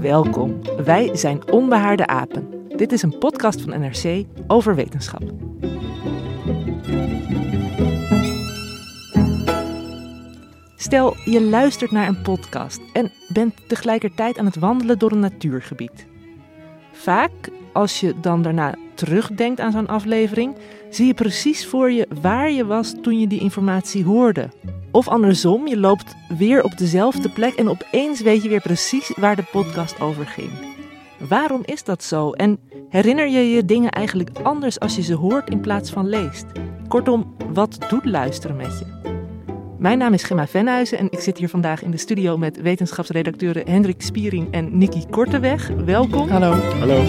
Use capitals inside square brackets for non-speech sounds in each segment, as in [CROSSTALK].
Welkom, wij zijn Onbehaarde Apen. Dit is een podcast van NRC over wetenschap. Stel, je luistert naar een podcast en bent tegelijkertijd aan het wandelen door een natuurgebied. Vaak, als je dan daarna terugdenkt aan zo'n aflevering, zie je precies voor je waar je was toen je die informatie hoorde. Of andersom, je loopt weer op dezelfde plek en opeens weet je weer precies waar de podcast over ging. Waarom is dat zo? En herinner je je dingen eigenlijk anders als je ze hoort in plaats van leest? Kortom, wat doet luisteren met je? Mijn naam is Gemma Venhuizen en ik zit hier vandaag in de studio met wetenschapsredacteuren Hendrik Spiering en Nikki Korteweg. Welkom. Hallo. Hallo.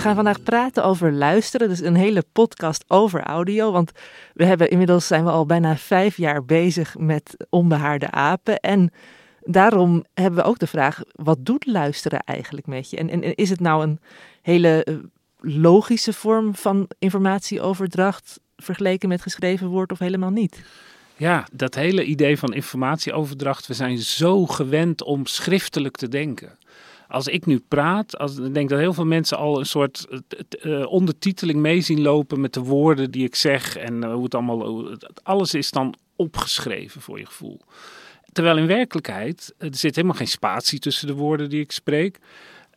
We gaan vandaag praten over luisteren, dus een hele podcast over audio. Want we hebben inmiddels zijn we al bijna vijf jaar bezig met onbehaarde apen. En daarom hebben we ook de vraag: wat doet luisteren eigenlijk met je? En, is het nou een hele eh, logische vorm van informatieoverdracht vergeleken met geschreven woord of helemaal niet? Ja, dat hele idee van informatieoverdracht, we zijn zo gewend om schriftelijk te denken. Als ik nu praat, als, ik denk dat heel veel mensen al een soort uh, ondertiteling mee zien lopen met de woorden die ik zeg en uh, hoe het allemaal, alles is dan opgeschreven voor je gevoel. Terwijl in werkelijkheid, er zit helemaal geen spatie tussen de woorden die ik spreek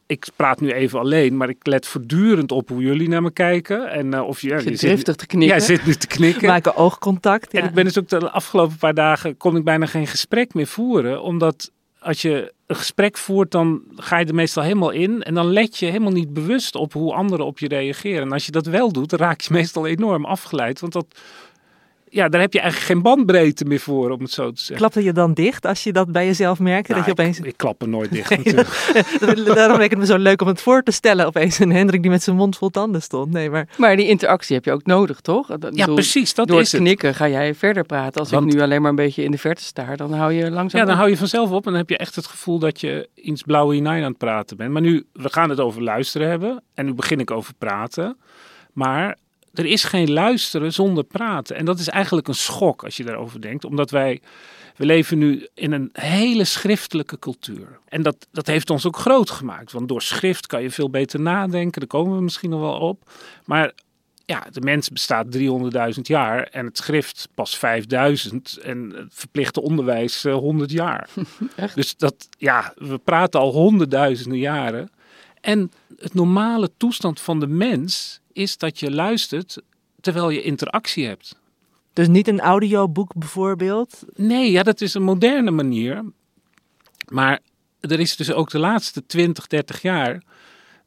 ik praat nu even alleen, maar ik let voortdurend op hoe jullie naar me kijken. En uh, of je, ja, je zit, te knikken. Ja, zit nu te knikken. Maken oogcontact. Ja. En ik ben dus ook de afgelopen paar dagen kon ik bijna geen gesprek meer voeren, omdat als je een gesprek voert, dan ga je er meestal helemaal in en dan let je helemaal niet bewust op hoe anderen op je reageren. En als je dat wel doet, dan raak je meestal enorm afgeleid, want dat ja, daar heb je eigenlijk geen bandbreedte meer voor, om het zo te zeggen. Klapte je dan dicht als je dat bij jezelf merkte? Nou, dat je opeens... ik, ik klap er nooit dicht natuurlijk. [LAUGHS] Daarom leek het me zo leuk om het voor te stellen. Opeens een Hendrik die met zijn mond vol tanden stond. Nee, maar... maar die interactie heb je ook nodig, toch? Dat, ja, bedoel, precies, dat door is het knikken ga jij verder praten. Als Want... ik nu alleen maar een beetje in de verte staar, dan hou je langzaam Ja, dan op. hou je vanzelf op en dan heb je echt het gevoel dat je iets blauwe hinein aan het praten bent. Maar nu, we gaan het over luisteren hebben en nu begin ik over praten. Maar er is geen luisteren zonder praten. En dat is eigenlijk een schok als je daarover denkt. Omdat wij, we leven nu in een hele schriftelijke cultuur. En dat, dat heeft ons ook groot gemaakt. Want door schrift kan je veel beter nadenken. Daar komen we misschien nog wel op. Maar ja, de mens bestaat 300.000 jaar en het schrift pas 5000 en het verplichte onderwijs uh, 100 jaar. [LAUGHS] dus dat, ja, we praten al honderdduizenden jaren. En het normale toestand van de mens is dat je luistert terwijl je interactie hebt. Dus niet een audioboek bijvoorbeeld? Nee, ja, dat is een moderne manier. Maar er is dus ook de laatste 20, 30 jaar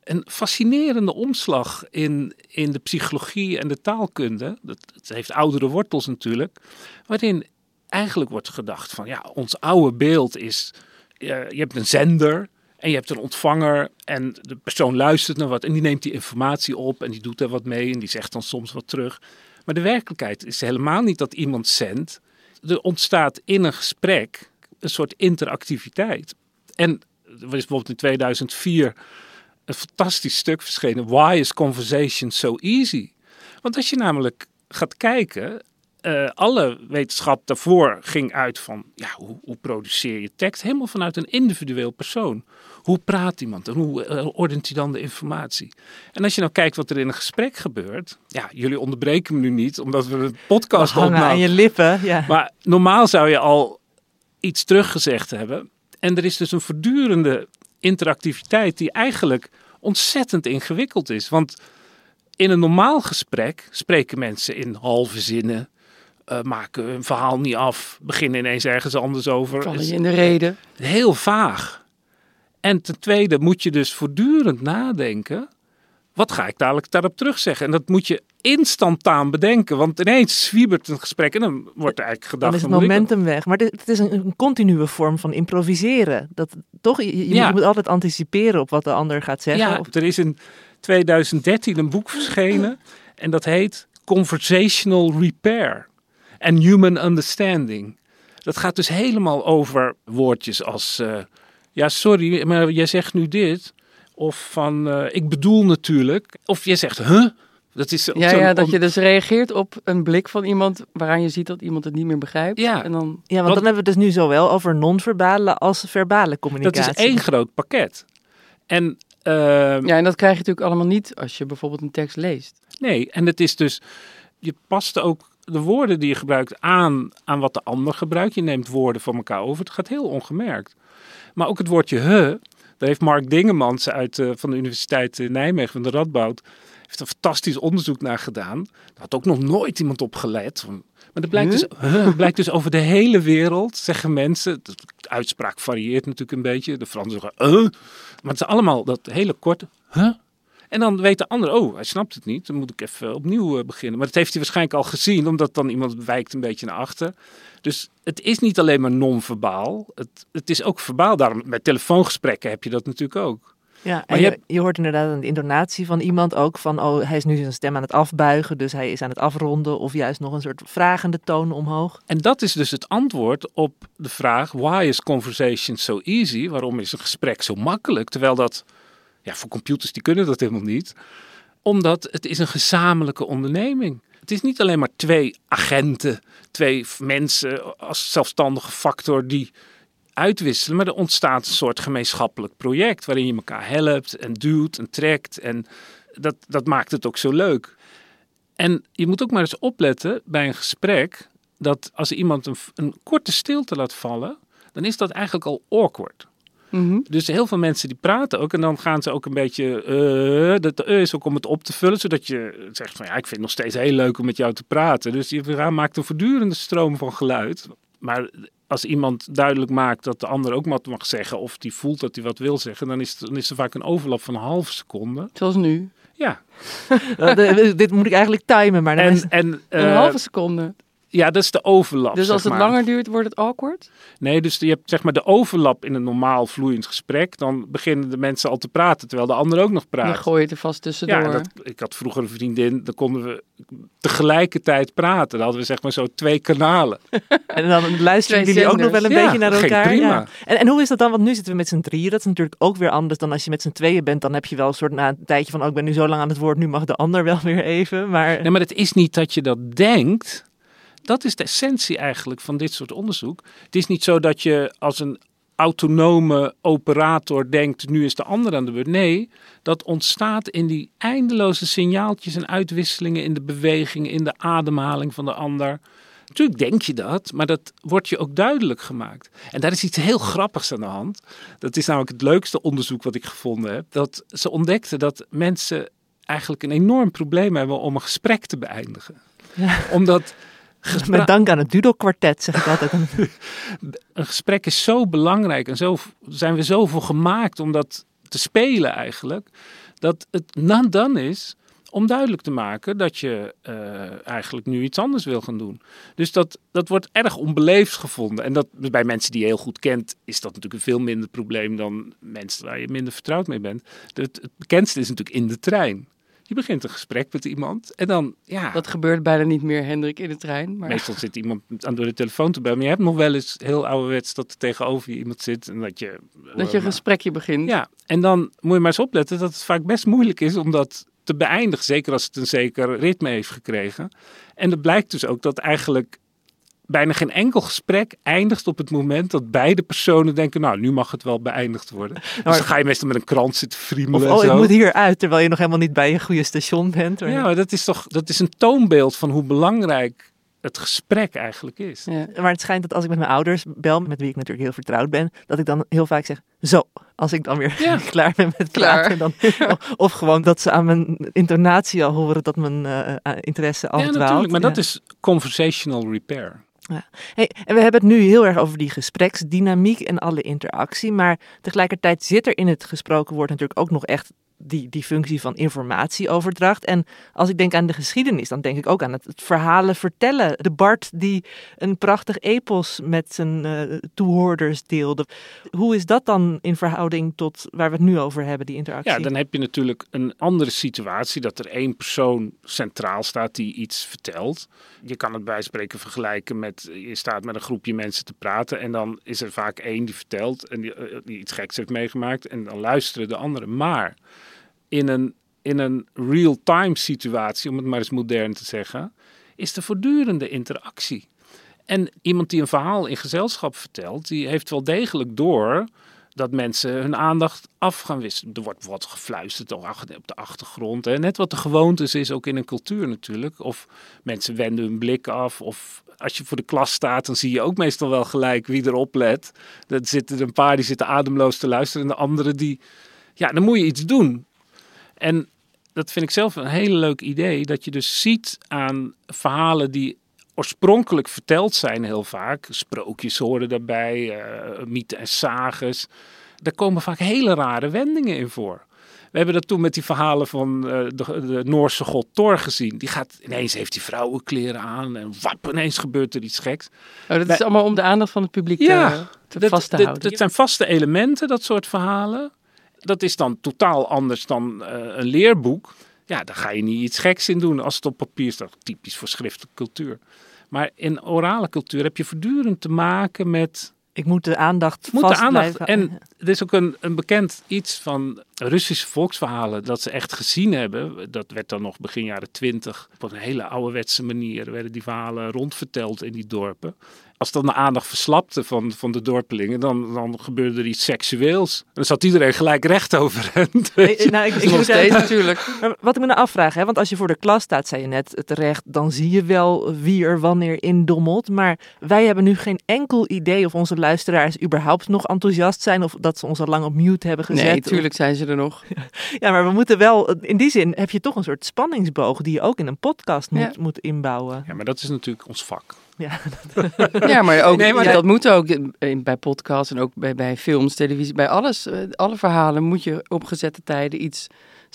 een fascinerende omslag in, in de psychologie en de taalkunde. Dat, het heeft oudere wortels natuurlijk. Waarin eigenlijk wordt gedacht van ja, ons oude beeld is, je, je hebt een zender en je hebt een ontvanger en de persoon luistert naar wat en die neemt die informatie op en die doet er wat mee en die zegt dan soms wat terug. Maar de werkelijkheid is helemaal niet dat iemand zendt. Er ontstaat in een gesprek een soort interactiviteit. En er is bijvoorbeeld in 2004 een fantastisch stuk verschenen. Why is conversation so easy? Want als je namelijk gaat kijken, uh, alle wetenschap daarvoor ging uit van ja, hoe, hoe produceer je tekst? Helemaal vanuit een individueel persoon. Hoe praat iemand en hoe uh, ordent hij dan de informatie? En als je nou kijkt wat er in een gesprek gebeurt. Ja, jullie onderbreken me nu niet, omdat we een podcast opnemen. aan je lippen, ja. Maar normaal zou je al iets teruggezegd hebben. En er is dus een voortdurende interactiviteit die eigenlijk ontzettend ingewikkeld is. Want in een normaal gesprek spreken mensen in halve zinnen, uh, maken hun verhaal niet af, beginnen ineens ergens anders over. Vallen je in de reden. Heel vaag. En ten tweede moet je dus voortdurend nadenken. Wat ga ik dadelijk daarop terugzeggen? En dat moet je instantaan bedenken. Want ineens zwiebert een gesprek en dan wordt er eigenlijk gedacht... Dan is het momentum weg. Maar het is een, continue vorm van improviseren. Dat, toch? Je, je moet altijd anticiperen op wat de ander gaat zeggen. Ja, er is in 2013 een boek verschenen. [CLEARS THROAT] en dat heet Conversational Repair and Human Understanding. Dat gaat dus helemaal over woordjes als... Uh, ja, sorry, maar jij zegt nu dit. Of van, uh, ik bedoel natuurlijk. Of jij zegt, huh? Dat is ja, ja, dat je dus reageert op een blik van iemand waaraan je ziet dat iemand het niet meer begrijpt. Ja, en dan... ja want dan hebben we het dus nu zowel over non-verbale als verbale communicatie. Dat is één groot pakket. En, uh, ja, en dat krijg je natuurlijk allemaal niet als je bijvoorbeeld een tekst leest. Nee, en het is dus, je past ook de woorden die je gebruikt aan, aan wat de ander gebruikt. Je neemt woorden van elkaar over. Het gaat heel ongemerkt. Maar ook het woordje he, daar heeft Mark Dingemans uit, uh, van de Universiteit Nijmegen, van de Radboud, heeft een fantastisch onderzoek naar gedaan. Daar had ook nog nooit iemand op gelet. Maar dat blijkt, dus, blijkt dus over de hele wereld, zeggen mensen. De uitspraak varieert natuurlijk een beetje. De Fransen zeggen, uh, maar het is allemaal dat hele korte, huh? En dan weet de ander, oh, hij snapt het niet. Dan moet ik even opnieuw eh, beginnen. Maar dat heeft hij waarschijnlijk al gezien, omdat dan iemand wijkt een beetje naar achter. Dus het is niet alleen maar non-verbaal. Het, het is ook verbaal. Daarom, met telefoongesprekken heb je dat natuurlijk ook. Ja, en je, je, hoort inderdaad een intonatie van iemand ook van, oh, hij is nu zijn stem aan het afbuigen, dus hij is aan het afronden of juist nog een soort vragende toon omhoog. En dat is dus het antwoord op de vraag, why is conversation so easy? Waarom is een gesprek zo makkelijk? Terwijl dat, ja, voor computers die kunnen dat helemaal niet. Omdat het is een gezamenlijke onderneming. Het is niet alleen maar twee agenten, twee mensen als zelfstandige factor die uitwisselen, maar er ontstaat een soort gemeenschappelijk project waarin je elkaar helpt en duwt en trekt. En dat, dat maakt het ook zo leuk. En je moet ook maar eens opletten bij een gesprek dat als iemand een, een korte stilte laat vallen, dan is dat eigenlijk al awkward. Mhm. Dus heel veel mensen die praten ook en dan gaan ze ook een beetje, uh, dat uh, is ook om het op te vullen, zodat je zegt van ja, ik vind het nog steeds heel leuk om met jou te praten. Dus je maakt een voortdurende stroom van geluid. Maar als iemand duidelijk maakt dat de ander ook wat mag zeggen, of die voelt dat hij wat wil zeggen, dan is, dan is er vaak een overlap van een halve seconde. Zoals nu. Ja. [LAUGHS] dit moet ik eigenlijk timen, maar en, en, uh, een halve seconde. Ja, dat is de overlap. Dus als het langer duurt, wordt het awkward? Nee, dus je hebt zeg maar de overlap in een normaal vloeiend gesprek. Dan beginnen de mensen al te praten, terwijl de ander ook nog praat. Dan gooi je er vast tussendoor. Ja, dat, ik had vroeger een vriendin, dan konden we tegelijkertijd praten. Dan hadden we zeg maar zo twee kanalen. [LAUGHS] en dan luisteren jullie ook nog wel een beetje naar elkaar. Ja. En, en hoe is dat dan? Want nu zitten we met z'n drieën. Dat is natuurlijk ook weer anders dan als je met z'n tweeën bent. Dan heb je wel een soort na een tijdje van, oh, ik ben nu zo lang aan het woord, nu mag de ander wel weer even. Maar... Nee, maar het is niet dat je dat denkt dat is de essentie eigenlijk van dit soort onderzoek. Het is niet zo dat je als een autonome operator denkt, nu is de ander aan de beurt. Nee, dat ontstaat in die eindeloze signaaltjes en uitwisselingen in de beweging, in de ademhaling van de ander. Natuurlijk denk je dat, maar dat wordt je ook duidelijk gemaakt. En daar is iets heel grappigs aan de hand. Dat is namelijk het leukste onderzoek wat ik gevonden heb. Dat ze ontdekten dat mensen eigenlijk een enorm probleem hebben om een gesprek te beëindigen. Ja. Omdat met dank aan het Dudel-kwartet, zeg ik altijd. [LAUGHS] een gesprek is zo belangrijk en zo zijn we zoveel gemaakt om dat te spelen eigenlijk. Dat het nan dan is om duidelijk te maken dat je uh, eigenlijk nu iets anders wil gaan doen. Dus dat, dat wordt erg onbeleefd gevonden. En dat bij mensen die je heel goed kent, is dat natuurlijk een veel minder probleem dan mensen waar je minder vertrouwd mee bent. Het, het bekendste is natuurlijk in de trein. Je begint een gesprek met iemand en dan, ja... Dat gebeurt bijna niet meer, Hendrik, in de trein. Maar... Meestal zit iemand aan door de telefoon te bellen. Maar je hebt nog wel eens heel ouderwets dat er tegenover je iemand zit en dat je... Dat je een gesprekje begint. Ja, en dan moet je maar eens opletten dat het vaak best moeilijk is om dat te beëindigen. Zeker als het een zeker ritme heeft gekregen. En het blijkt dus ook dat eigenlijk bijna geen enkel gesprek eindigt op het moment dat beide personen denken, nou, nu mag het wel beëindigd worden. [LAUGHS] Dus dan ga je meestal met een krant zitten Of friemelen oh, en ik moet hier uit, terwijl je nog helemaal niet bij je goede station bent. Ja, maar dat is toch dat is een toonbeeld van hoe belangrijk het gesprek eigenlijk is. Ja. Maar het schijnt dat als ik met mijn ouders bel, met wie ik natuurlijk heel vertrouwd ben, dat ik dan heel vaak zeg, zo, als ik dan weer Ja. [LAUGHS] klaar ben met Klaar. praten. Dan, [LAUGHS] of gewoon dat ze aan mijn intonatie al horen dat mijn eh, interesse al ja, dwaalt. natuurlijk, maar dat is conversational repair. Hey, en we hebben het nu heel erg over die gespreksdynamiek en alle interactie. Maar tegelijkertijd zit er in het gesproken woord natuurlijk ook nog echt die, die functie van informatieoverdracht. En als ik denk aan de geschiedenis, dan denk ik ook aan het, verhalen vertellen. De Bart die een prachtig epos met zijn eh, toehoorders deelde. Hoe is dat dan in verhouding tot waar we het nu over hebben, die interactie? Ja, dan heb je natuurlijk een andere situatie dat er één persoon centraal staat die iets vertelt. Je kan het bij spreken vergelijken met je staat met een groepje mensen te praten en dan is er vaak één die vertelt en die, eh, die iets geks heeft meegemaakt en dan luisteren de anderen. Maar in een, in een real-time situatie, om het maar eens modern te zeggen, is er voortdurende interactie. En iemand die een verhaal in gezelschap vertelt, die heeft wel degelijk door dat mensen hun aandacht af gaan wisselen. Er wordt wat gefluisterd op de achtergrond. Hè. Net wat de gewoontes is, ook in een cultuur natuurlijk. Of mensen wenden hun blik af. Of als je voor de klas staat, dan zie je ook meestal wel gelijk wie erop let. Er zitten een paar die zitten ademloos te luisteren. En de anderen die... Ja, dan moet je iets doen. En dat vind ik zelf een hele leuk idee. Dat je dus ziet aan verhalen die oorspronkelijk verteld zijn heel vaak. Sprookjes horen daarbij, uh, mythen en sages. Daar komen vaak hele rare wendingen in voor. We hebben dat toen met die verhalen van uh, de, de, Noorse god Thor gezien. Die gaat ineens heeft die vrouwenkleren aan en wap, ineens gebeurt er iets geks. Oh, dat is allemaal om de aandacht van het publiek ja, te, te dat, vast te dat, houden. Dat zijn vaste elementen, dat soort verhalen. Dat is dan totaal anders dan uh, een leerboek. Ja, daar ga je niet iets geks in doen als het op papier staat. Typisch voor schriftelijke cultuur. Maar in orale cultuur heb je voortdurend te maken met. Ik moet de aandacht moet vast de aandacht. blijven. En er is ook een, een bekend iets van Russische volksverhalen dat ze echt gezien hebben. Dat werd dan nog begin jaren twintig op een hele ouderwetse manier werden die verhalen rondverteld in die dorpen. Als dan de aandacht verslapte van, van de dorpelingen, dan, dan gebeurde er iets seksueels. En dan zat iedereen gelijk recht over hen. [LAUGHS] Nee, nou, ik, ik nog moet steeds natuurlijk. Wat ik me nou afvraag, hè, want als je voor de klas staat, zei je net terecht, dan zie je wel wie er wanneer in dommelt. Maar wij hebben nu geen enkel idee of onze luisteraars überhaupt nog enthousiast zijn of dat ze ons al lang op mute hebben gezet. Nee, tuurlijk zijn ze er nog. [LAUGHS] Ja, maar we moeten wel, in die zin heb je toch een soort spanningsboog die je ook in een podcast moet, Ja. moet inbouwen. Ja, maar dat is natuurlijk ons vak. Ja, [LAUGHS] [LAUGHS] Ja, maar ook Nee, maar ja, dat- moet ook bij podcasts en ook bij, bij films, televisie, bij alles. eh, Alle verhalen moet je op gezette tijden iets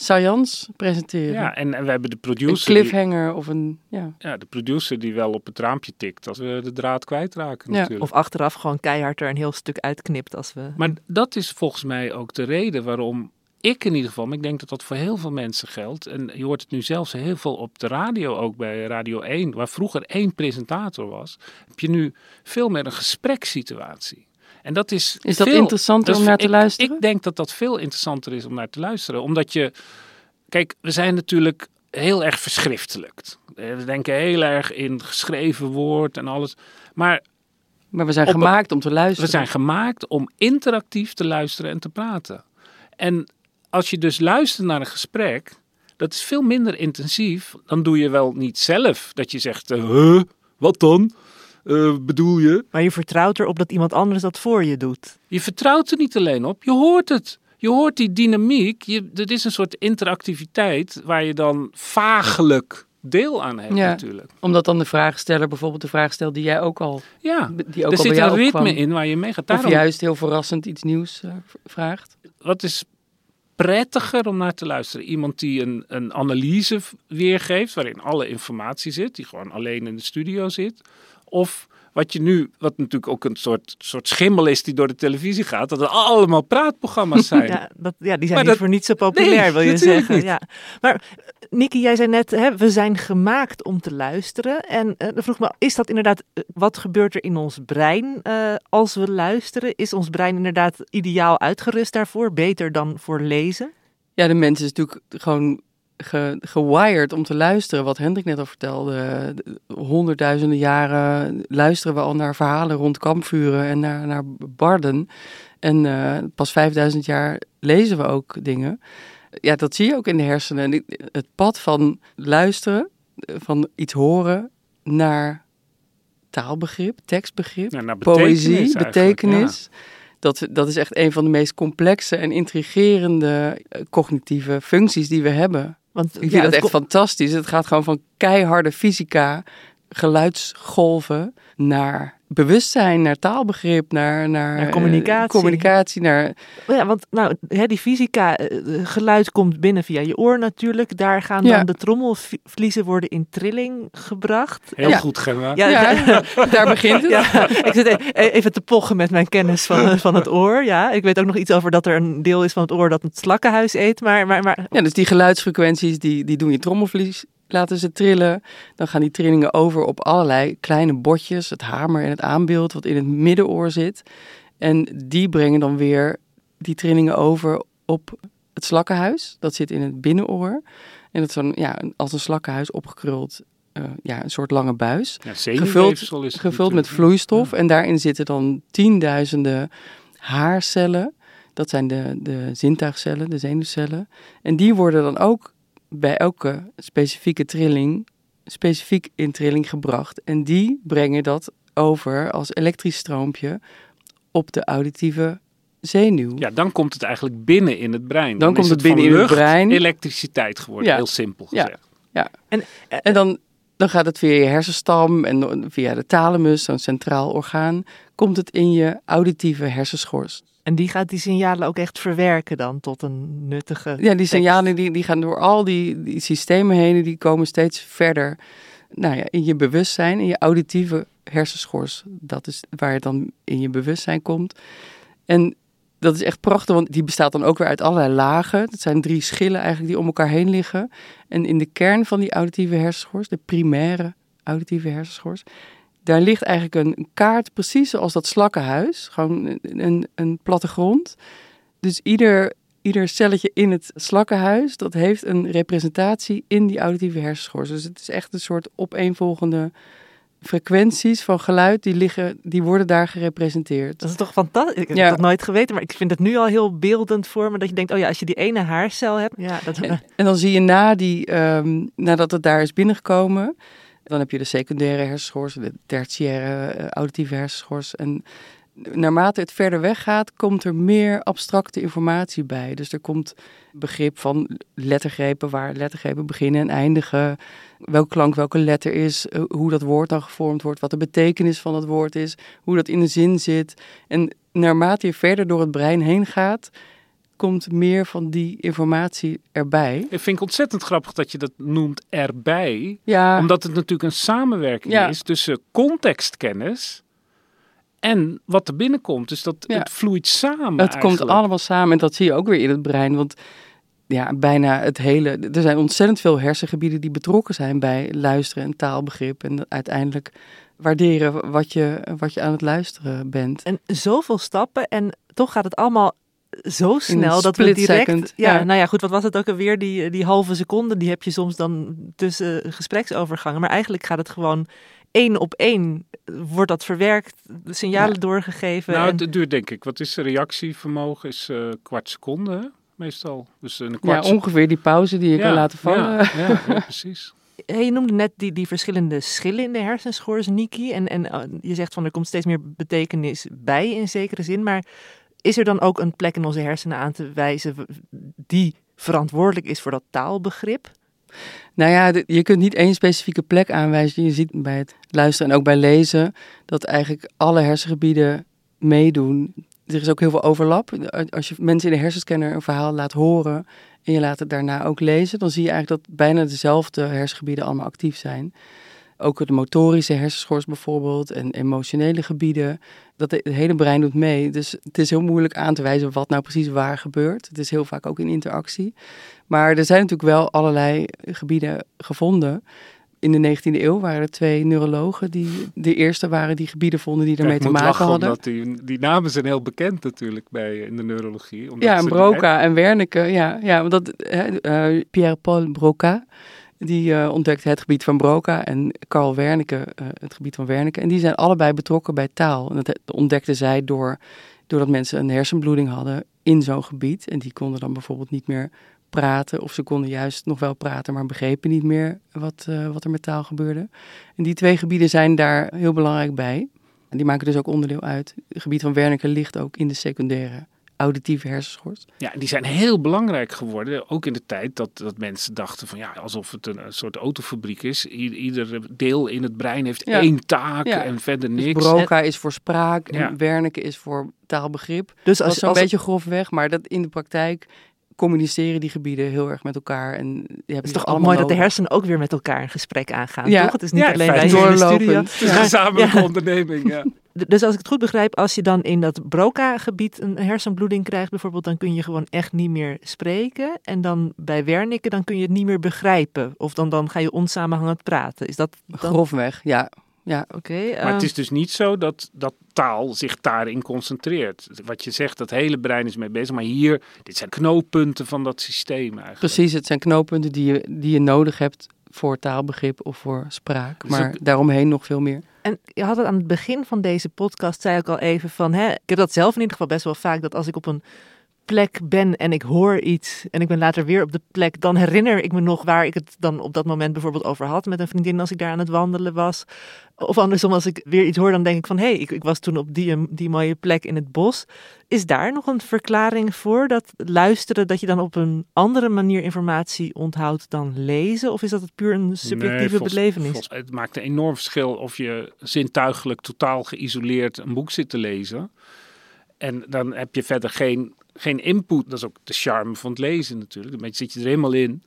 saillants presenteren. Ja, en, en we hebben de een producer. Die, cliffhanger of een. Ja. ja, de producer die wel op het raampje tikt als we de draad kwijtraken Ja, natuurlijk. of achteraf gewoon keihard er een heel stuk uitknipt als we... Maar dat is volgens mij ook de reden waarom ik in ieder geval, maar ik denk dat dat voor heel veel mensen geldt. En je hoort het nu zelfs heel veel op de radio, ook bij Radio 1, waar vroeger één presentator was, heb je nu veel meer een gesprekssituatie. En dat is. Is dat veel- interessanter dat is- om naar te ik- luisteren? Ik denk dat dat veel interessanter is om naar te luisteren. Omdat je. Kijk, we zijn natuurlijk heel erg verschriftelijkt. Eh, We denken heel erg in geschreven woord en alles. Maar Maar we zijn Op- gemaakt om te luisteren. we zijn gemaakt om interactief te luisteren en te praten. En als je dus luistert naar een gesprek, dat is veel minder intensief. Dan doe je wel niet zelf dat je zegt, eh, huh, wat dan? Eh, bedoel je? Maar je vertrouwt erop dat iemand anders dat voor je doet. Je vertrouwt er niet alleen op, je hoort het. Je hoort die dynamiek. Je, er is een soort interactiviteit waar je dan vagelijk deel aan hebt Ja. natuurlijk. Omdat dan de vraagsteller bijvoorbeeld de vraag stelt die jij ook al. Ja, Die ook er al bij zit jou een ritme opkwam. in waar je mee gaat. Of Daarom, juist heel verrassend iets nieuws eh, vraagt. wat is prettiger om naar te luisteren? Iemand die een, een analyse weergeeft, waarin alle informatie zit, die gewoon alleen in de studio zit. Of wat je nu, wat natuurlijk ook een soort, soort schimmel is die door de televisie gaat, dat er allemaal praatprogramma's [LAUGHS] zijn. Ja, dat, ja die zijn Maar niet dat- voor niet zo populair, Nee, wil je zeggen. niet. Ja. Maar eh, Nikki, jij zei net, hè, we zijn gemaakt om te luisteren. En eh, dan vroeg me, is dat inderdaad, eh, wat gebeurt er in ons brein eh, als we luisteren? Is ons brein inderdaad ideaal uitgerust daarvoor? Beter dan voor lezen? Ja, de mens is natuurlijk gewoon ge, gewired om te luisteren. Wat Hendrik net al vertelde. Honderdduizenden jaren luisteren we al naar verhalen rond kampvuren en naar, naar barden. En uh, pas 5000 jaar lezen we ook dingen. Ja, dat zie je ook in de hersenen. En het pad van luisteren, van iets horen naar taalbegrip, tekstbegrip, Ja, poëzie, betekenis. Dat, dat is echt een van de meest complexe en intrigerende eh, cognitieve functies die we hebben. Want Ik vind ja, dat het echt fantastisch. Het gaat gewoon van keiharde fysica, geluidsgolven, naar bewustzijn, naar taalbegrip, naar, naar, Naar eh, communicatie. communicatie naar, Ja, want nou, hè, die fysica, eh, geluid komt binnen via je oor natuurlijk. Daar gaan Ja. dan de trommelvliezen worden in trilling gebracht. Heel Ja. goed gedaan. Ja, Ja, daar- [LAUGHS] daar begint het. Ja, ik zit e- even te pochen met mijn kennis van, van het oor. Ja, ik weet ook nog iets over dat er een deel is van het oor dat het slakkenhuis eet. Maar, maar, maar Ja, dus die geluidsfrequenties, die, die doen je trommelvlies, laten ze trillen. Dan gaan die trillingen over op allerlei kleine botjes, het hamer en het aanbeeld wat in het middenoor zit. En die brengen dan weer die trillingen over op het slakkenhuis. Dat zit in het binnenoor. En dat is zo'n, ja, als een slakkenhuis opgekruld, eh, ja, een soort lange buis. Ja, het gevuld met vloeistof. En daarin zitten dan tienduizenden haarcellen. Dat zijn de, de zintuigcellen, de zenuwcellen. En die worden dan ook bij elke specifieke trilling, specifiek in trilling gebracht. En die brengen dat over als elektrisch stroompje op de auditieve zenuw. Ja, dan komt het eigenlijk binnen in het brein. Dan komt is het van binnen in het lucht brein. elektriciteit geworden, Ja. heel simpel Ja. gezegd. En dan, dan gaat het via je hersenstam en via de thalamus, zo'n centraal orgaan, komt het in je auditieve hersenschors. En die gaat die signalen ook echt verwerken dan tot een nuttige. Ja, die tekst. signalen die, die gaan door al die, die systemen heen, die komen steeds verder nou ja, in je bewustzijn, in je auditieve hersenschors. Dat is waar het dan in je bewustzijn komt. En dat is echt prachtig, want die bestaat dan ook weer uit allerlei lagen. Dat zijn drie schillen eigenlijk die om elkaar heen liggen. En in de kern van die auditieve hersenschors, de primaire auditieve hersenschors, daar ligt eigenlijk een kaart precies zoals dat slakkenhuis. Gewoon een, een, plattegrond. Dus ieder, ieder celletje in het slakkenhuis, dat heeft een representatie in die auditieve hersenschors. Dus het is echt een soort opeenvolgende frequenties van geluid, die, liggen, die worden daar gerepresenteerd. Dat is toch fantastisch? Ik heb Ja. dat nooit geweten, maar ik vind het nu al heel beeldend voor me. Dat je denkt, oh ja, als je die ene haarcel hebt. Ja, dat, En, en dan zie je na die, ehm, nadat het daar is binnengekomen, dan heb je de secundaire hersenschors, de tertiaire eh, auditieve hersenschors. En naarmate het verder weg gaat, komt er meer abstracte informatie bij. Dus er komt begrip van lettergrepen, waar lettergrepen beginnen en eindigen. Welke klank welke letter is, eh, hoe dat woord dan gevormd wordt, wat de betekenis van dat woord is, hoe dat in de zin zit. En naarmate je verder door het brein heen gaat, komt meer van die informatie erbij. Ik vind het ontzettend grappig dat je dat noemt erbij. Ja, Omdat het natuurlijk een samenwerking Ja. is tussen contextkennis en wat er binnenkomt. Dus dat Ja. het vloeit samen het komt allemaal samen en dat zie je ook weer in het brein. Want ja, bijna het hele. Er zijn ontzettend veel hersengebieden die betrokken zijn bij luisteren en taalbegrip. En uiteindelijk waarderen wat je, wat je aan het luisteren bent. En zoveel stappen en toch gaat het allemaal zo snel dat we direct... second, ja, ja. nou ja, goed, wat was het ook alweer? Die, die halve seconde, die heb je soms dan tussen gespreksovergangen. Maar eigenlijk gaat het gewoon één op één, wordt dat verwerkt, de signalen Ja. doorgegeven. Nou, en- het duurt denk ik. Wat is de reactievermogen? Is eh kwart seconde hè? meestal. Dus een Ja, kwart ongeveer die pauze die je kan laten vallen. Ja, ja, ja, [LAUGHS] precies. Hey, je noemde net die, die verschillende schillen in de hersenschors, Niki. En, en eh, je zegt van er komt steeds meer betekenis bij in zekere zin. Maar is er dan ook een plek in onze hersenen aan te wijzen die verantwoordelijk is voor dat taalbegrip? Nou ja, je kunt niet één specifieke plek aanwijzen. Je ziet bij het luisteren en ook bij lezen dat eigenlijk alle hersengebieden meedoen. Er is ook heel veel overlap. Als je mensen in de hersenscanner een verhaal laat horen en je laat het daarna ook lezen, dan zie je eigenlijk dat bijna dezelfde hersengebieden allemaal actief zijn. Ook de motorische hersenschors bijvoorbeeld en emotionele gebieden. Dat het hele brein doet mee. Dus het is heel moeilijk aan te wijzen wat nou precies waar gebeurt. Het is heel vaak ook in interactie. Maar er zijn natuurlijk wel allerlei gebieden gevonden in de 19e eeuw waren er twee neurologen die de eerste waren die gebieden vonden die ik te maken lachen, hadden. omdat die, die namen zijn heel bekend natuurlijk bij, in de neurologie. omdat Ja, en Broca en Wernicke. Ja, ja want dat, hè, eh, Pierre-Paul Broca, die eh, ontdekte het gebied van Broca en Carl Wernicke eh, het gebied van Wernicke. En die zijn allebei betrokken bij taal. En dat he- ontdekten zij door, doordat mensen een hersenbloeding hadden in zo'n gebied. En die konden dan bijvoorbeeld niet meer praten. Of ze konden juist nog wel praten, maar begrepen niet meer wat, eh, wat er met taal gebeurde. En die twee gebieden zijn daar heel belangrijk bij. En die maken dus ook onderdeel uit. Het gebied van Wernicke ligt ook in de secundaire auditieve hersenschors. Ja, die zijn heel belangrijk geworden. Ook in de tijd dat, dat mensen dachten van ja, alsof het een, een soort autofabriek is. I- ieder deel in het brein heeft Ja. één taak Ja. en verder Dus niks. Broca is voor spraak en Ja. Wernicke is voor taalbegrip. Dus Dat als, is zo'n als, beetje grofweg, maar dat in de praktijk communiceren die gebieden heel erg met elkaar. En je hebt het is toch ook allemaal mooi dat de hersenen ook weer met elkaar een gesprek aangaan, Ja. toch? Het is niet Ja, alleen wij in de studio. Het is een gezamenlijke Ja. onderneming. Ja. Dus als ik het goed begrijp, als je dan in dat Broca-gebied een hersenbloeding krijgt bijvoorbeeld, dan kun je gewoon echt niet meer spreken. En dan bij Wernicke, dan kun je het niet meer begrijpen. Of dan, dan ga je onsamenhangend praten. Is dat dan... Grofweg, ja. ja. Oké. Maar het is dus niet zo dat, dat taal zich daarin concentreert. Wat je zegt, dat hele brein is mee bezig. Maar hier, dit zijn knooppunten van dat systeem eigenlijk. Precies, het zijn knooppunten die je, die je nodig hebt voor taalbegrip of voor spraak. Dus Maar daaromheen nog veel meer. En je had het aan het begin van deze podcast, zei ik al even van, hè, ik heb dat zelf in ieder geval best wel vaak, dat als ik op een plek ben en ik hoor iets en ik ben later weer op de plek, dan herinner ik me nog waar ik het dan op dat moment bijvoorbeeld over had met een vriendin als ik daar aan het wandelen was. Of andersom, als ik weer iets hoor, dan denk ik van, hé, hey, ik, ik was toen op die, die mooie plek in het bos. Is daar nog een verklaring voor, dat luisteren, dat je dan op een andere manier informatie onthoudt dan lezen? Of is dat het puur een subjectieve Nee, volgens- belevenis? volgens- het maakt een enorm verschil of je zintuigelijk totaal geïsoleerd een boek zit te lezen. En dan heb je verder geen, geen input. Dat is ook de charme van het lezen natuurlijk. Dan zit je er helemaal in.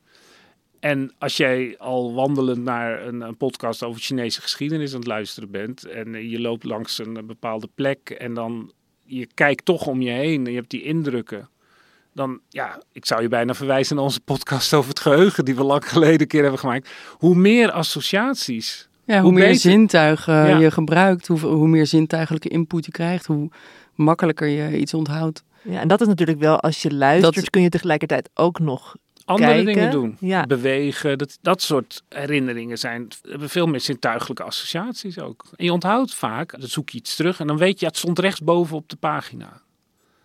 En als jij al wandelend naar een, een podcast over Chinese geschiedenis aan het luisteren bent. En je loopt langs een, een bepaalde plek en dan je kijkt toch om je heen en je hebt die indrukken. Dan, ja, ik zou je bijna verwijzen naar onze podcast over het geheugen, die we lang geleden een keer hebben gemaakt. Hoe meer associaties. Ja, hoe, Hoe meer beter. zintuigen Ja. je gebruikt, hoe, hoe meer zintuigelijke input je krijgt, hoe makkelijker je iets onthoudt. Ja, en dat is natuurlijk wel, als je luistert, Dat- kun je tegelijkertijd ook nog Andere kijken. dingen doen. Ja. Bewegen, dat, dat soort herinneringen zijn, hebben veel meer zintuigelijke associaties ook. En je onthoudt vaak, dan zoek je iets terug en dan weet je, het stond rechtsboven op de pagina.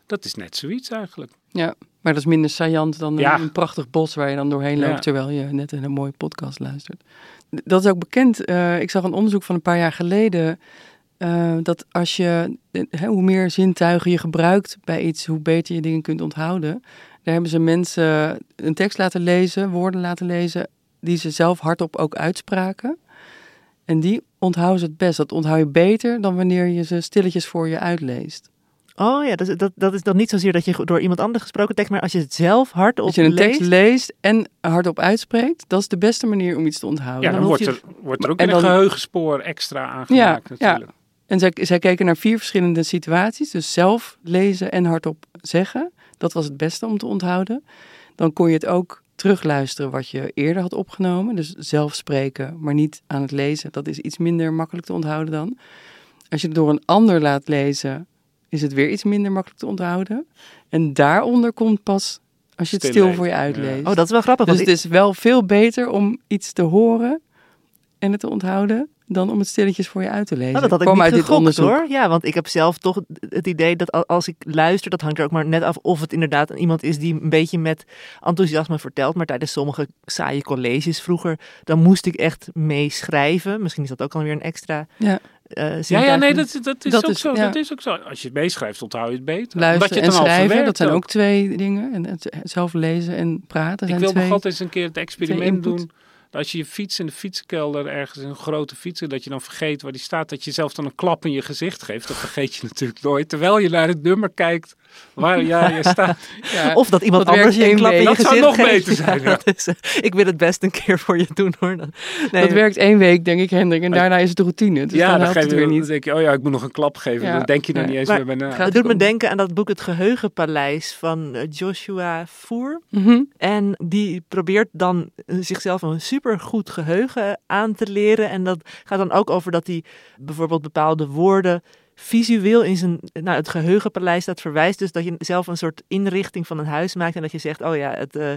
Dat is net zoiets eigenlijk. Ja, maar dat is minder saillant dan een- Ja. een prachtig bos waar je dan doorheen loopt Ja. terwijl je net een mooie podcast luistert. Dat is ook bekend. eh, ik zag een onderzoek van een paar jaar geleden eh, dat als je, hè, hoe meer zintuigen je gebruikt bij iets, hoe beter je dingen kunt onthouden. Daar hebben ze mensen een tekst laten lezen, woorden laten lezen, die ze zelf hardop ook uitspraken. En die onthouden ze het best. Dat onthoud je beter dan wanneer je ze stilletjes voor je uitleest. Oh ja, dat, dat, dat is dan niet zozeer dat je door iemand anders gesproken tekst, maar als je het zelf hardop Als je een tekst leest. leest en hardop uitspreekt, dat is de beste manier om iets te onthouden. Ja, dan wordt, je er, wordt er ook En een dan- geheugenspoor extra Ja, aangemaakt ja. natuurlijk. En zij, zij keken naar vier verschillende situaties. Dus zelf lezen en hardop zeggen. Dat was het beste om te onthouden. Dan kon je het ook terugluisteren wat je eerder had opgenomen. Dus zelf spreken, maar niet aan het lezen. Dat is iets minder makkelijk te onthouden dan. Als je het door een ander laat lezen, is het weer iets minder makkelijk te onthouden. En daaronder komt pas als je het Stil voor je ja. uitleest. Oh, dat is wel grappig. Dus Want het is wel veel beter om iets te horen en het te onthouden dan om het stilletjes voor je uit te lezen. Oh, dat had ik Kwam niet uit dit gegokt, onderzoek. hoor. Ja, want ik heb zelf toch het idee dat al- als ik luister, dat hangt er ook maar net af of het inderdaad iemand is die een beetje met enthousiasme vertelt. Maar tijdens sommige saaie colleges vroeger, dan moest ik echt meeschrijven. Misschien is dat ook alweer een extra Ja. eh Ja, ja, nee, dat, dat, is Dat ook is- zo, ja. dat is ook zo. Als je het meeschrijft, onthoud je het beter. Luisteren je en het dan al schrijven, verwerkt dat zijn ook twee dingen. En het zelf lezen en praten Ik zijn wil twee. nog altijd eens een keer het experiment doen. Als je je fiets in de fietsenkelder ergens in een grote fietsen, dat je dan vergeet waar die staat, dat je zelf dan een klap in je gezicht geeft. Dat vergeet je [LAUGHS] natuurlijk nooit. Terwijl je naar het nummer kijkt waar ja, je [LAUGHS] staat. Ja. Of dat iemand Dat anders je een klap in je week. Dat gezicht zou nog geeft. beter zijn, [LAUGHS] ja. dat is, eh, ik wil het best een keer voor je doen hoor. Dan- Nee, dat werkt één week, denk ik, Hendrik. En daarna is het de routine. Dus ja, dan dan, je, weer dan niet. denk je, oh ja, ik moet nog een klap geven. Ja. Dan denk je er Nee. niet eens Maar- meer bij na. Het doet me denken aan dat boek Het Geheugenpaleis van eh, Joshua Voer. Mhm. En die probeert dan eh, zichzelf een supergoed geheugen aan te leren. En dat gaat dan ook over dat hij bijvoorbeeld bepaalde woorden visueel in zijn, nou, het geheugenpaleis dat verwijst. Dus dat je zelf een soort inrichting van een huis maakt. En dat je zegt, oh ja, het uh,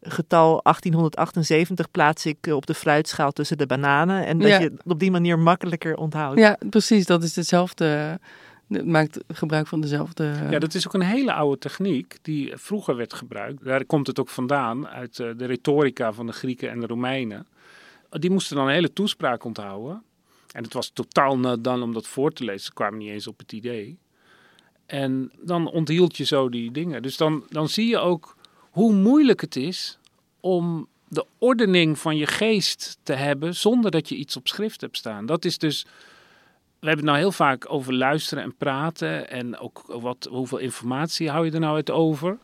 getal 1878 plaats ik op de fruitschaal tussen de bananen. En dat Ja. je het op die manier makkelijker onthoudt. Ja, precies. Dat is hetzelfde. Maakt gebruik van dezelfde. Ja, dat is ook een hele oude techniek die vroeger werd gebruikt. Daar komt het ook vandaan uit eh, de retorica van de Grieken en de Romeinen. Die moesten dan een hele toespraak onthouden. En het was totaal done om dat voor te lezen. Ze kwamen niet eens op het idee. En dan onthield je zo die dingen. Dus dan, dan zie je ook hoe moeilijk het is om de ordening van je geest te hebben zonder dat je iets op schrift hebt staan. Dat is dus we hebben het nou heel vaak over luisteren en praten en ook wat, hoeveel informatie hou je er nou uit over.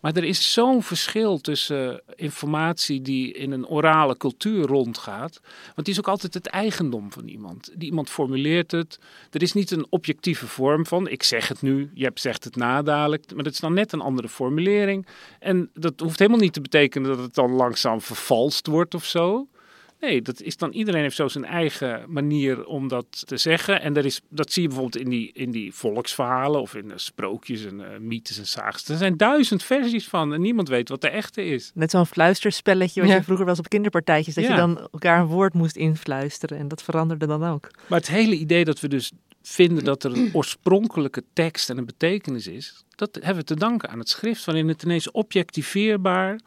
Maar er is zo'n verschil tussen informatie die in een orale cultuur rondgaat. Want die is ook altijd het eigendom van iemand. Die iemand formuleert het. Er is niet een objectieve vorm van. Ik zeg het nu, je zegt het nadadelijk. Maar dat is dan net een andere formulering. En dat hoeft helemaal niet te betekenen dat het dan langzaam vervalst wordt of zo. Nee, dat is dan, iedereen heeft zo zijn eigen manier om dat te zeggen. En er is, dat zie je bijvoorbeeld in die, in die volksverhalen of in sprookjes en eh, mythes en saagsten. Er zijn duizend versies van en niemand weet wat de echte is. Net zo'n fluisterspelletje wat Ja. je vroeger was op kinderpartijtjes. Dat Ja. je dan elkaar een woord moest influisteren. En dat veranderde dan ook. Maar het hele idee dat we dus vinden dat er een oorspronkelijke tekst en een betekenis is, dat hebben we te danken aan het schrift, waarin het ineens objectiveerbaar.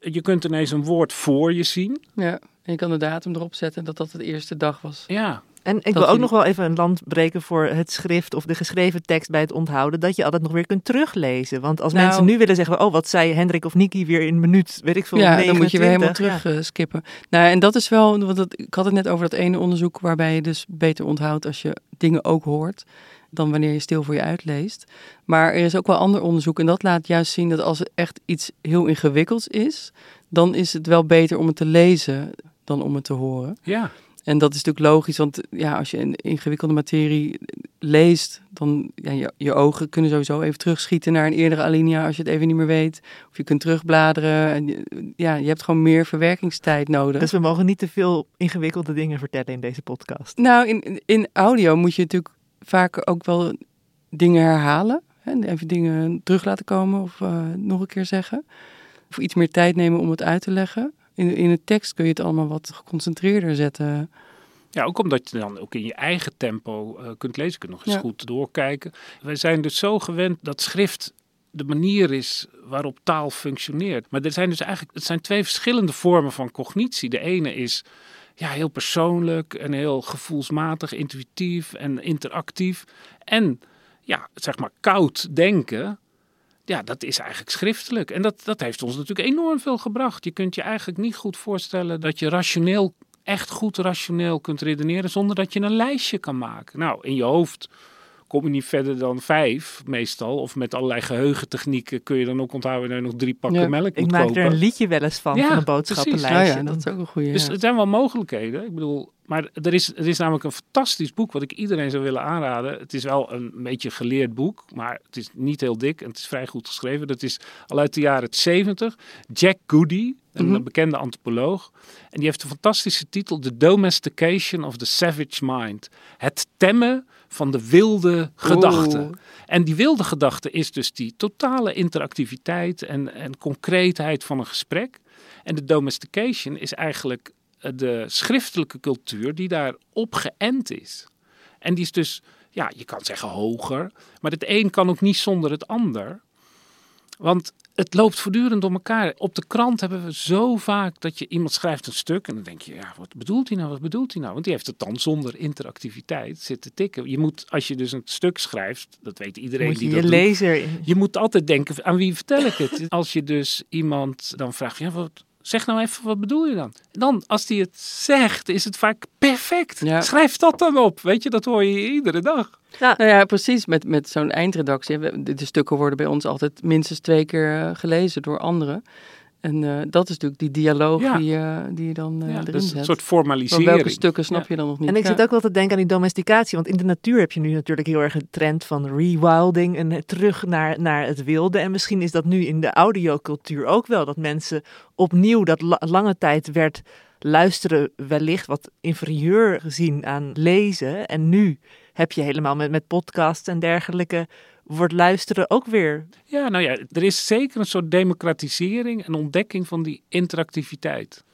Je kunt ineens een woord voor je zien. Ja, en je kan de datum erop zetten dat dat de eerste dag was. Ja, En ik Dat wil ook je- nog wel even een land breken voor het schrift of de geschreven tekst bij het onthouden. Dat je altijd nog weer kunt teruglezen. Want als Nou- mensen nu willen zeggen, oh wat zei Hendrik of Niki weer in een minuut, weet ik veel, Ja, dan moet je weer helemaal 29, terug eh, skippen. Nou, en dat is wel, want dat, ik had het net over dat ene onderzoek waarbij je dus beter onthoudt als je dingen ook hoort dan wanneer je stil voor je uitleest. Maar er is ook wel ander onderzoek en dat laat juist zien dat als het echt iets heel ingewikkelds is, dan is het wel beter om het te lezen dan om het te horen. ja. En dat is natuurlijk logisch, want ja, als je een ingewikkelde materie leest, dan ja, je, je ogen kunnen sowieso even terugschieten naar een eerdere alinea als je het even niet meer weet. Of je kunt terugbladeren. En je- ja, je hebt gewoon meer verwerkingstijd nodig. Dus we mogen niet te veel ingewikkelde dingen vertellen in deze podcast. Nou, in, in- audio moet je natuurlijk vaak ook wel dingen herhalen. Hè? en Even dingen terug laten komen of eh, nog een keer zeggen. Of iets meer tijd nemen om het uit te leggen. In, in de tekst kun je het allemaal wat geconcentreerder zetten. Ja, ook omdat je dan ook in je eigen tempo eh, kunt lezen. Je kunt nog eens Ja. goed doorkijken. Wij zijn dus zo gewend dat schrift de manier is waarop taal functioneert. Maar er zijn dus eigenlijk het zijn twee verschillende vormen van cognitie. De ene is ja, heel persoonlijk en heel gevoelsmatig, intuïtief en interactief. En ja, zeg maar koud denken. Ja, dat is eigenlijk schriftelijk. En dat, dat heeft ons natuurlijk enorm veel gebracht. Je kunt je eigenlijk niet goed voorstellen dat je rationeel echt goed rationeel kunt redeneren zonder dat je een lijstje kan maken. Nou, in je hoofd kom je niet verder dan vijf meestal. Of met allerlei geheugentechnieken kun je dan ook onthouden dat je nog drie pakken Ja, melk Ik moet maak kopen. er een liedje wel eens van, Ja, van een boodschappenlijstje. ja, dat is ook een goede. Dus het zijn wel mogelijkheden. Ik bedoel, maar er is, er is namelijk een fantastisch boek wat ik iedereen zou willen aanraden. Het is wel een beetje geleerd boek, maar het is niet heel dik en het is vrij goed geschreven. Dat is al uit de jaren 70. Jack Goody, een Mhm. bekende antropoloog. En die heeft een fantastische titel: The Domestication of the Savage Mind. Het temmen van de wilde gedachte. En die wilde gedachte is dus die totale interactiviteit en, en concreetheid van een gesprek. En de domestication is eigenlijk eh, de schriftelijke cultuur die daarop geënt is. En die is dus, ja, je kan zeggen hoger, maar het een kan ook niet zonder het ander. Want het loopt voortdurend door elkaar. Op de krant hebben we zo vaak dat je iemand schrijft een stuk en dan denk je, ja, wat bedoelt hij nou? Wat bedoelt hij nou? Want die heeft het dan zonder interactiviteit zitten tikken. Je moet, als je dus een stuk schrijft, dat weet iedereen Moet die je dat doet, lezer... in- je moet altijd denken, aan wie vertel ik het? Als je dus iemand dan vraagt, ja, wat, zeg nou even, wat bedoel je dan? En dan, als hij het zegt, is het vaak perfect. Ja. Schrijf dat dan op, weet je, dat hoor je iedere dag. Nou ja, precies. Met, met zo'n eindredactie. De stukken worden bij ons altijd minstens twee keer eh, gelezen door anderen. En eh, dat is natuurlijk die dialoog Ja. die, je die je dan eh Ja, erin dus zet. een soort Van formalisering. welke stukken snap Ja. je dan nog niet? En ik Ja. zit ook wel te denken aan die domesticatie. Want in de natuur heb je nu natuurlijk heel erg een trend van rewilding. En eh, terug naar, naar het wilde. En misschien is dat nu in de audiocultuur ook wel. Dat mensen opnieuw, dat la- lange tijd werd luisteren wellicht wat inferieur gezien aan lezen. En nu heb je helemaal met, met podcasts en dergelijke, wordt luisteren ook weer. Ja, nou ja, er is zeker een soort democratisering en ontdekking van die interactiviteit.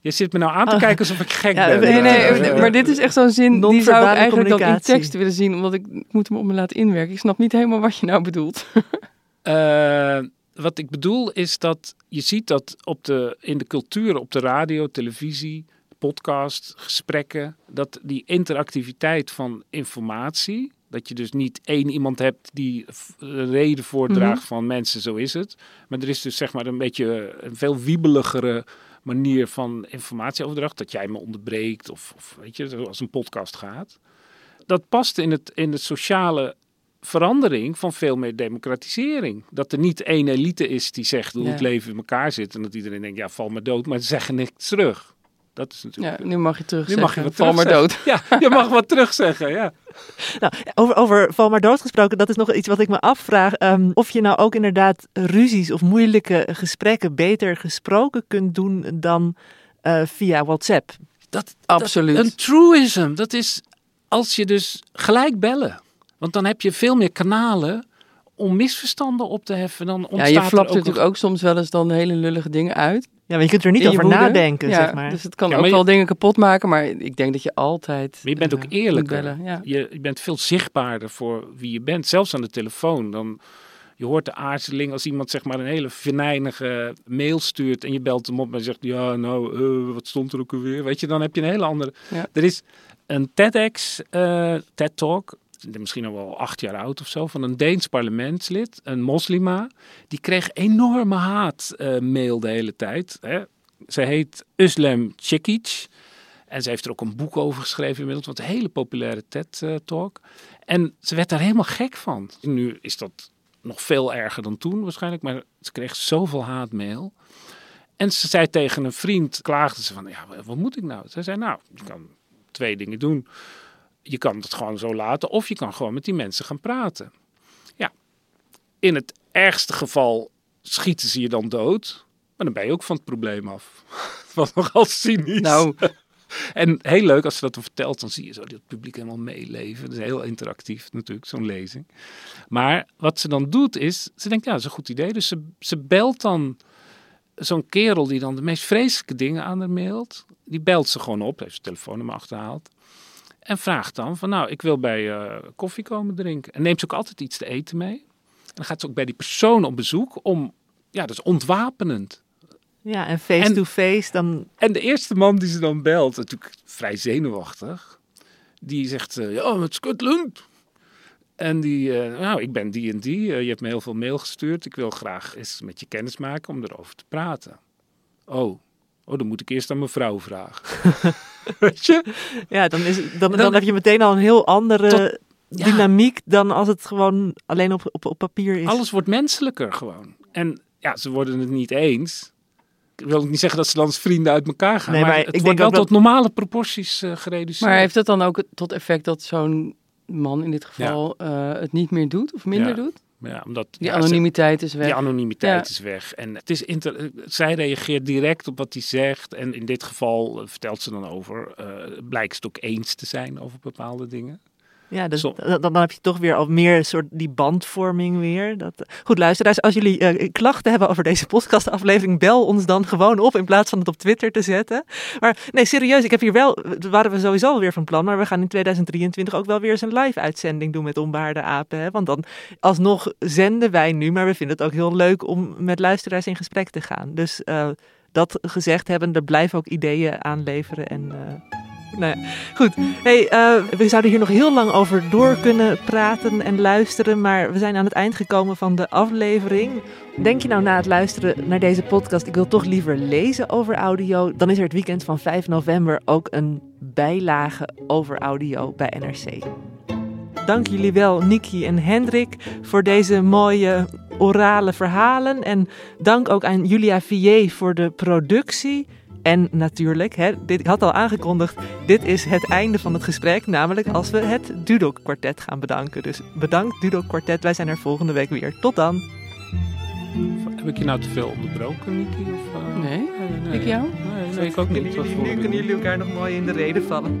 Je zit me nou aan te Oh. kijken alsof ik gek Ja, ben. Nee, nee, maar dit is echt zo'n zin, die zou ik eigenlijk dan in tekst willen zien, omdat ik, ik moet hem op me laten inwerken. Ik snap niet helemaal wat je nou bedoelt. [LAUGHS] Eh, wat ik bedoel is dat je ziet dat op de, in de cultuur, op de radio, televisie, podcast, gesprekken, dat die interactiviteit van informatie, dat je dus niet één iemand hebt die reden voordraagt Mhm. van mensen, zo is het. Maar er is dus zeg maar een beetje een veel wiebeligere manier van informatieoverdracht, dat jij me onderbreekt of, of weet je, zoals een podcast gaat. Dat past in het, in de sociale verandering van veel meer democratisering. Dat er niet één elite is die zegt hoe het leven in elkaar zit. En dat iedereen denkt, ja, val maar dood, maar ze zeggen niks terug. Dat is natuurlijk... Ja, nu mag je terug Nu mag je wat val maar dood. Ja, je mag wat terugzeggen, ja. [LAUGHS] Nou, over, over val maar dood gesproken, dat is nog iets wat ik me afvraag. ehm, of je nou ook inderdaad ruzies of moeilijke gesprekken beter gesproken kunt doen dan eh, via WhatsApp. Dat, Absoluut. Dat, een truism, dat is als je dus gelijk bellen. Want dan heb je veel meer kanalen om misverstanden op te heffen. Dan Ja, ontstaat je er flapt ook natuurlijk ook soms wel eens dan hele lullige dingen uit. Ja, maar je kunt er niet over woede. nadenken, ja, zeg maar. Dus het kan Ja, ook je- wel dingen kapot maken, maar ik denk dat je altijd. Maar je bent ook eh, eerlijker. moet bellen, ja. Je, je bent veel zichtbaarder voor wie je bent. Zelfs aan de telefoon. Dan, je hoort de aarzeling als iemand zeg maar een hele venijnige mail stuurt. En je belt hem op en zegt, ja nou, eh, wat stond er ook alweer? Weet je, dan heb je een hele andere... Ja. Er is een TEDx, eh TED Talk, misschien al wel acht jaar oud of zo, van een Deens parlementslid, een moslima. Die kreeg enorme haatmail de hele tijd. Hè. Ze heet Uslem Cekic. En ze heeft er ook een boek over geschreven inmiddels, wat een hele populaire TED-talk. En ze werd daar helemaal gek van. Nu is dat nog veel erger dan toen waarschijnlijk, maar ze kreeg zoveel haatmail. En ze zei tegen een vriend, klaagde ze van, ja, wat moet ik nou? Ze zei, nou, je kan twee dingen doen. Je kan het gewoon zo laten, of je kan gewoon met die mensen gaan praten. Ja, in het ergste geval schieten ze je dan dood, maar dan ben je ook van het probleem af. [LAUGHS] Wat nogal cynisch. Nou, [LAUGHS] En heel leuk als ze dat dan vertelt, dan zie je zo dat het publiek helemaal meeleven. Dat is heel interactief natuurlijk, zo'n lezing. Maar wat ze dan doet is, ze denkt ja, dat is een goed idee. Dus ze, ze belt dan zo'n kerel die dan de meest vreselijke dingen aan haar mailt. Die belt ze gewoon op, heeft zijn telefoonnummer achterhaald. En vraagt dan van nou, ik wil bij eh, koffie komen drinken. En neemt ze ook altijd iets te eten mee. En dan gaat ze ook bij die persoon op bezoek om, ja, dat is ontwapenend. Ja, en face-to-face, dan... En de eerste man die ze dan belt, natuurlijk vrij zenuwachtig, die zegt, eh, ja, met Scotland. En die, eh, nou, ik ben die en die, je hebt me heel veel mail gestuurd, ik wil graag eens met je kennis maken om erover te praten. Oh, oh dan moet ik eerst aan mijn vrouw vragen. [LAUGHS] [LAUGHS] Weet je? Ja, dan, is, dan, dan, dan- heb je meteen al een heel andere Tot- ja. dynamiek dan als het gewoon alleen op, op, op papier is. Alles wordt menselijker gewoon. En ja, ze worden het niet eens. Ik wil niet zeggen dat ze dan als vrienden uit elkaar gaan. Nee, maar, maar het ik wordt denk wel dat- tot normale proporties eh gereduceerd. maar heeft dat dan ook tot effect dat zo'n man in dit geval eh, het niet meer doet of minder Ja. doet? Ja, omdat, Die ja, ze- anonimiteit is weg. Die anonimiteit Ja. is weg. En het is inter- zij reageert direct op wat hij zegt. En in dit geval eh, vertelt ze dan over. eh, blijkt ze het ook eens te zijn over bepaalde dingen. Ja, dus Som- dan, dan heb je toch weer al meer soort die bandvorming weer. Dat, goed, luisteraars, als jullie eh, klachten hebben over deze podcastaflevering, bel ons dan gewoon op in plaats van het op Twitter te zetten. Maar nee, serieus, ik heb hier wel, dat waren we sowieso alweer van plan, maar we gaan in 2023 ook wel weer eens een live uitzending doen met onbehaarde apen. Hè? Want dan alsnog zenden wij nu, maar we vinden het ook heel leuk om met luisteraars in gesprek te gaan. Dus eh, dat gezegd hebben, er blijven ook ideeën aanleveren en... eh, nou ja, goed. Hey, eh, we zouden hier nog heel lang over door kunnen praten en luisteren, maar we zijn aan het eind gekomen van de aflevering. Denk je nou na het luisteren naar deze podcast, ik wil toch liever lezen over audio, dan is er het weekend van 5 november ook een bijlage over audio bij NRC. Dank jullie wel, Niki en Hendrik, voor deze mooie orale verhalen. En dank ook aan Julia Vier voor de productie. En natuurlijk, hè, dit, ik had al aangekondigd, dit is het einde van het gesprek. Namelijk als we het Dudok kwartet gaan bedanken. Dus bedankt Dudok kwartet, wij zijn er volgende week weer. Tot dan! Heb ik je nou te veel onderbroken, Niki? Of, uh... Nee, ik jou? Nee, nee, ik ook niet. Nu kunnen jullie elkaar nog mooi in de reden vallen.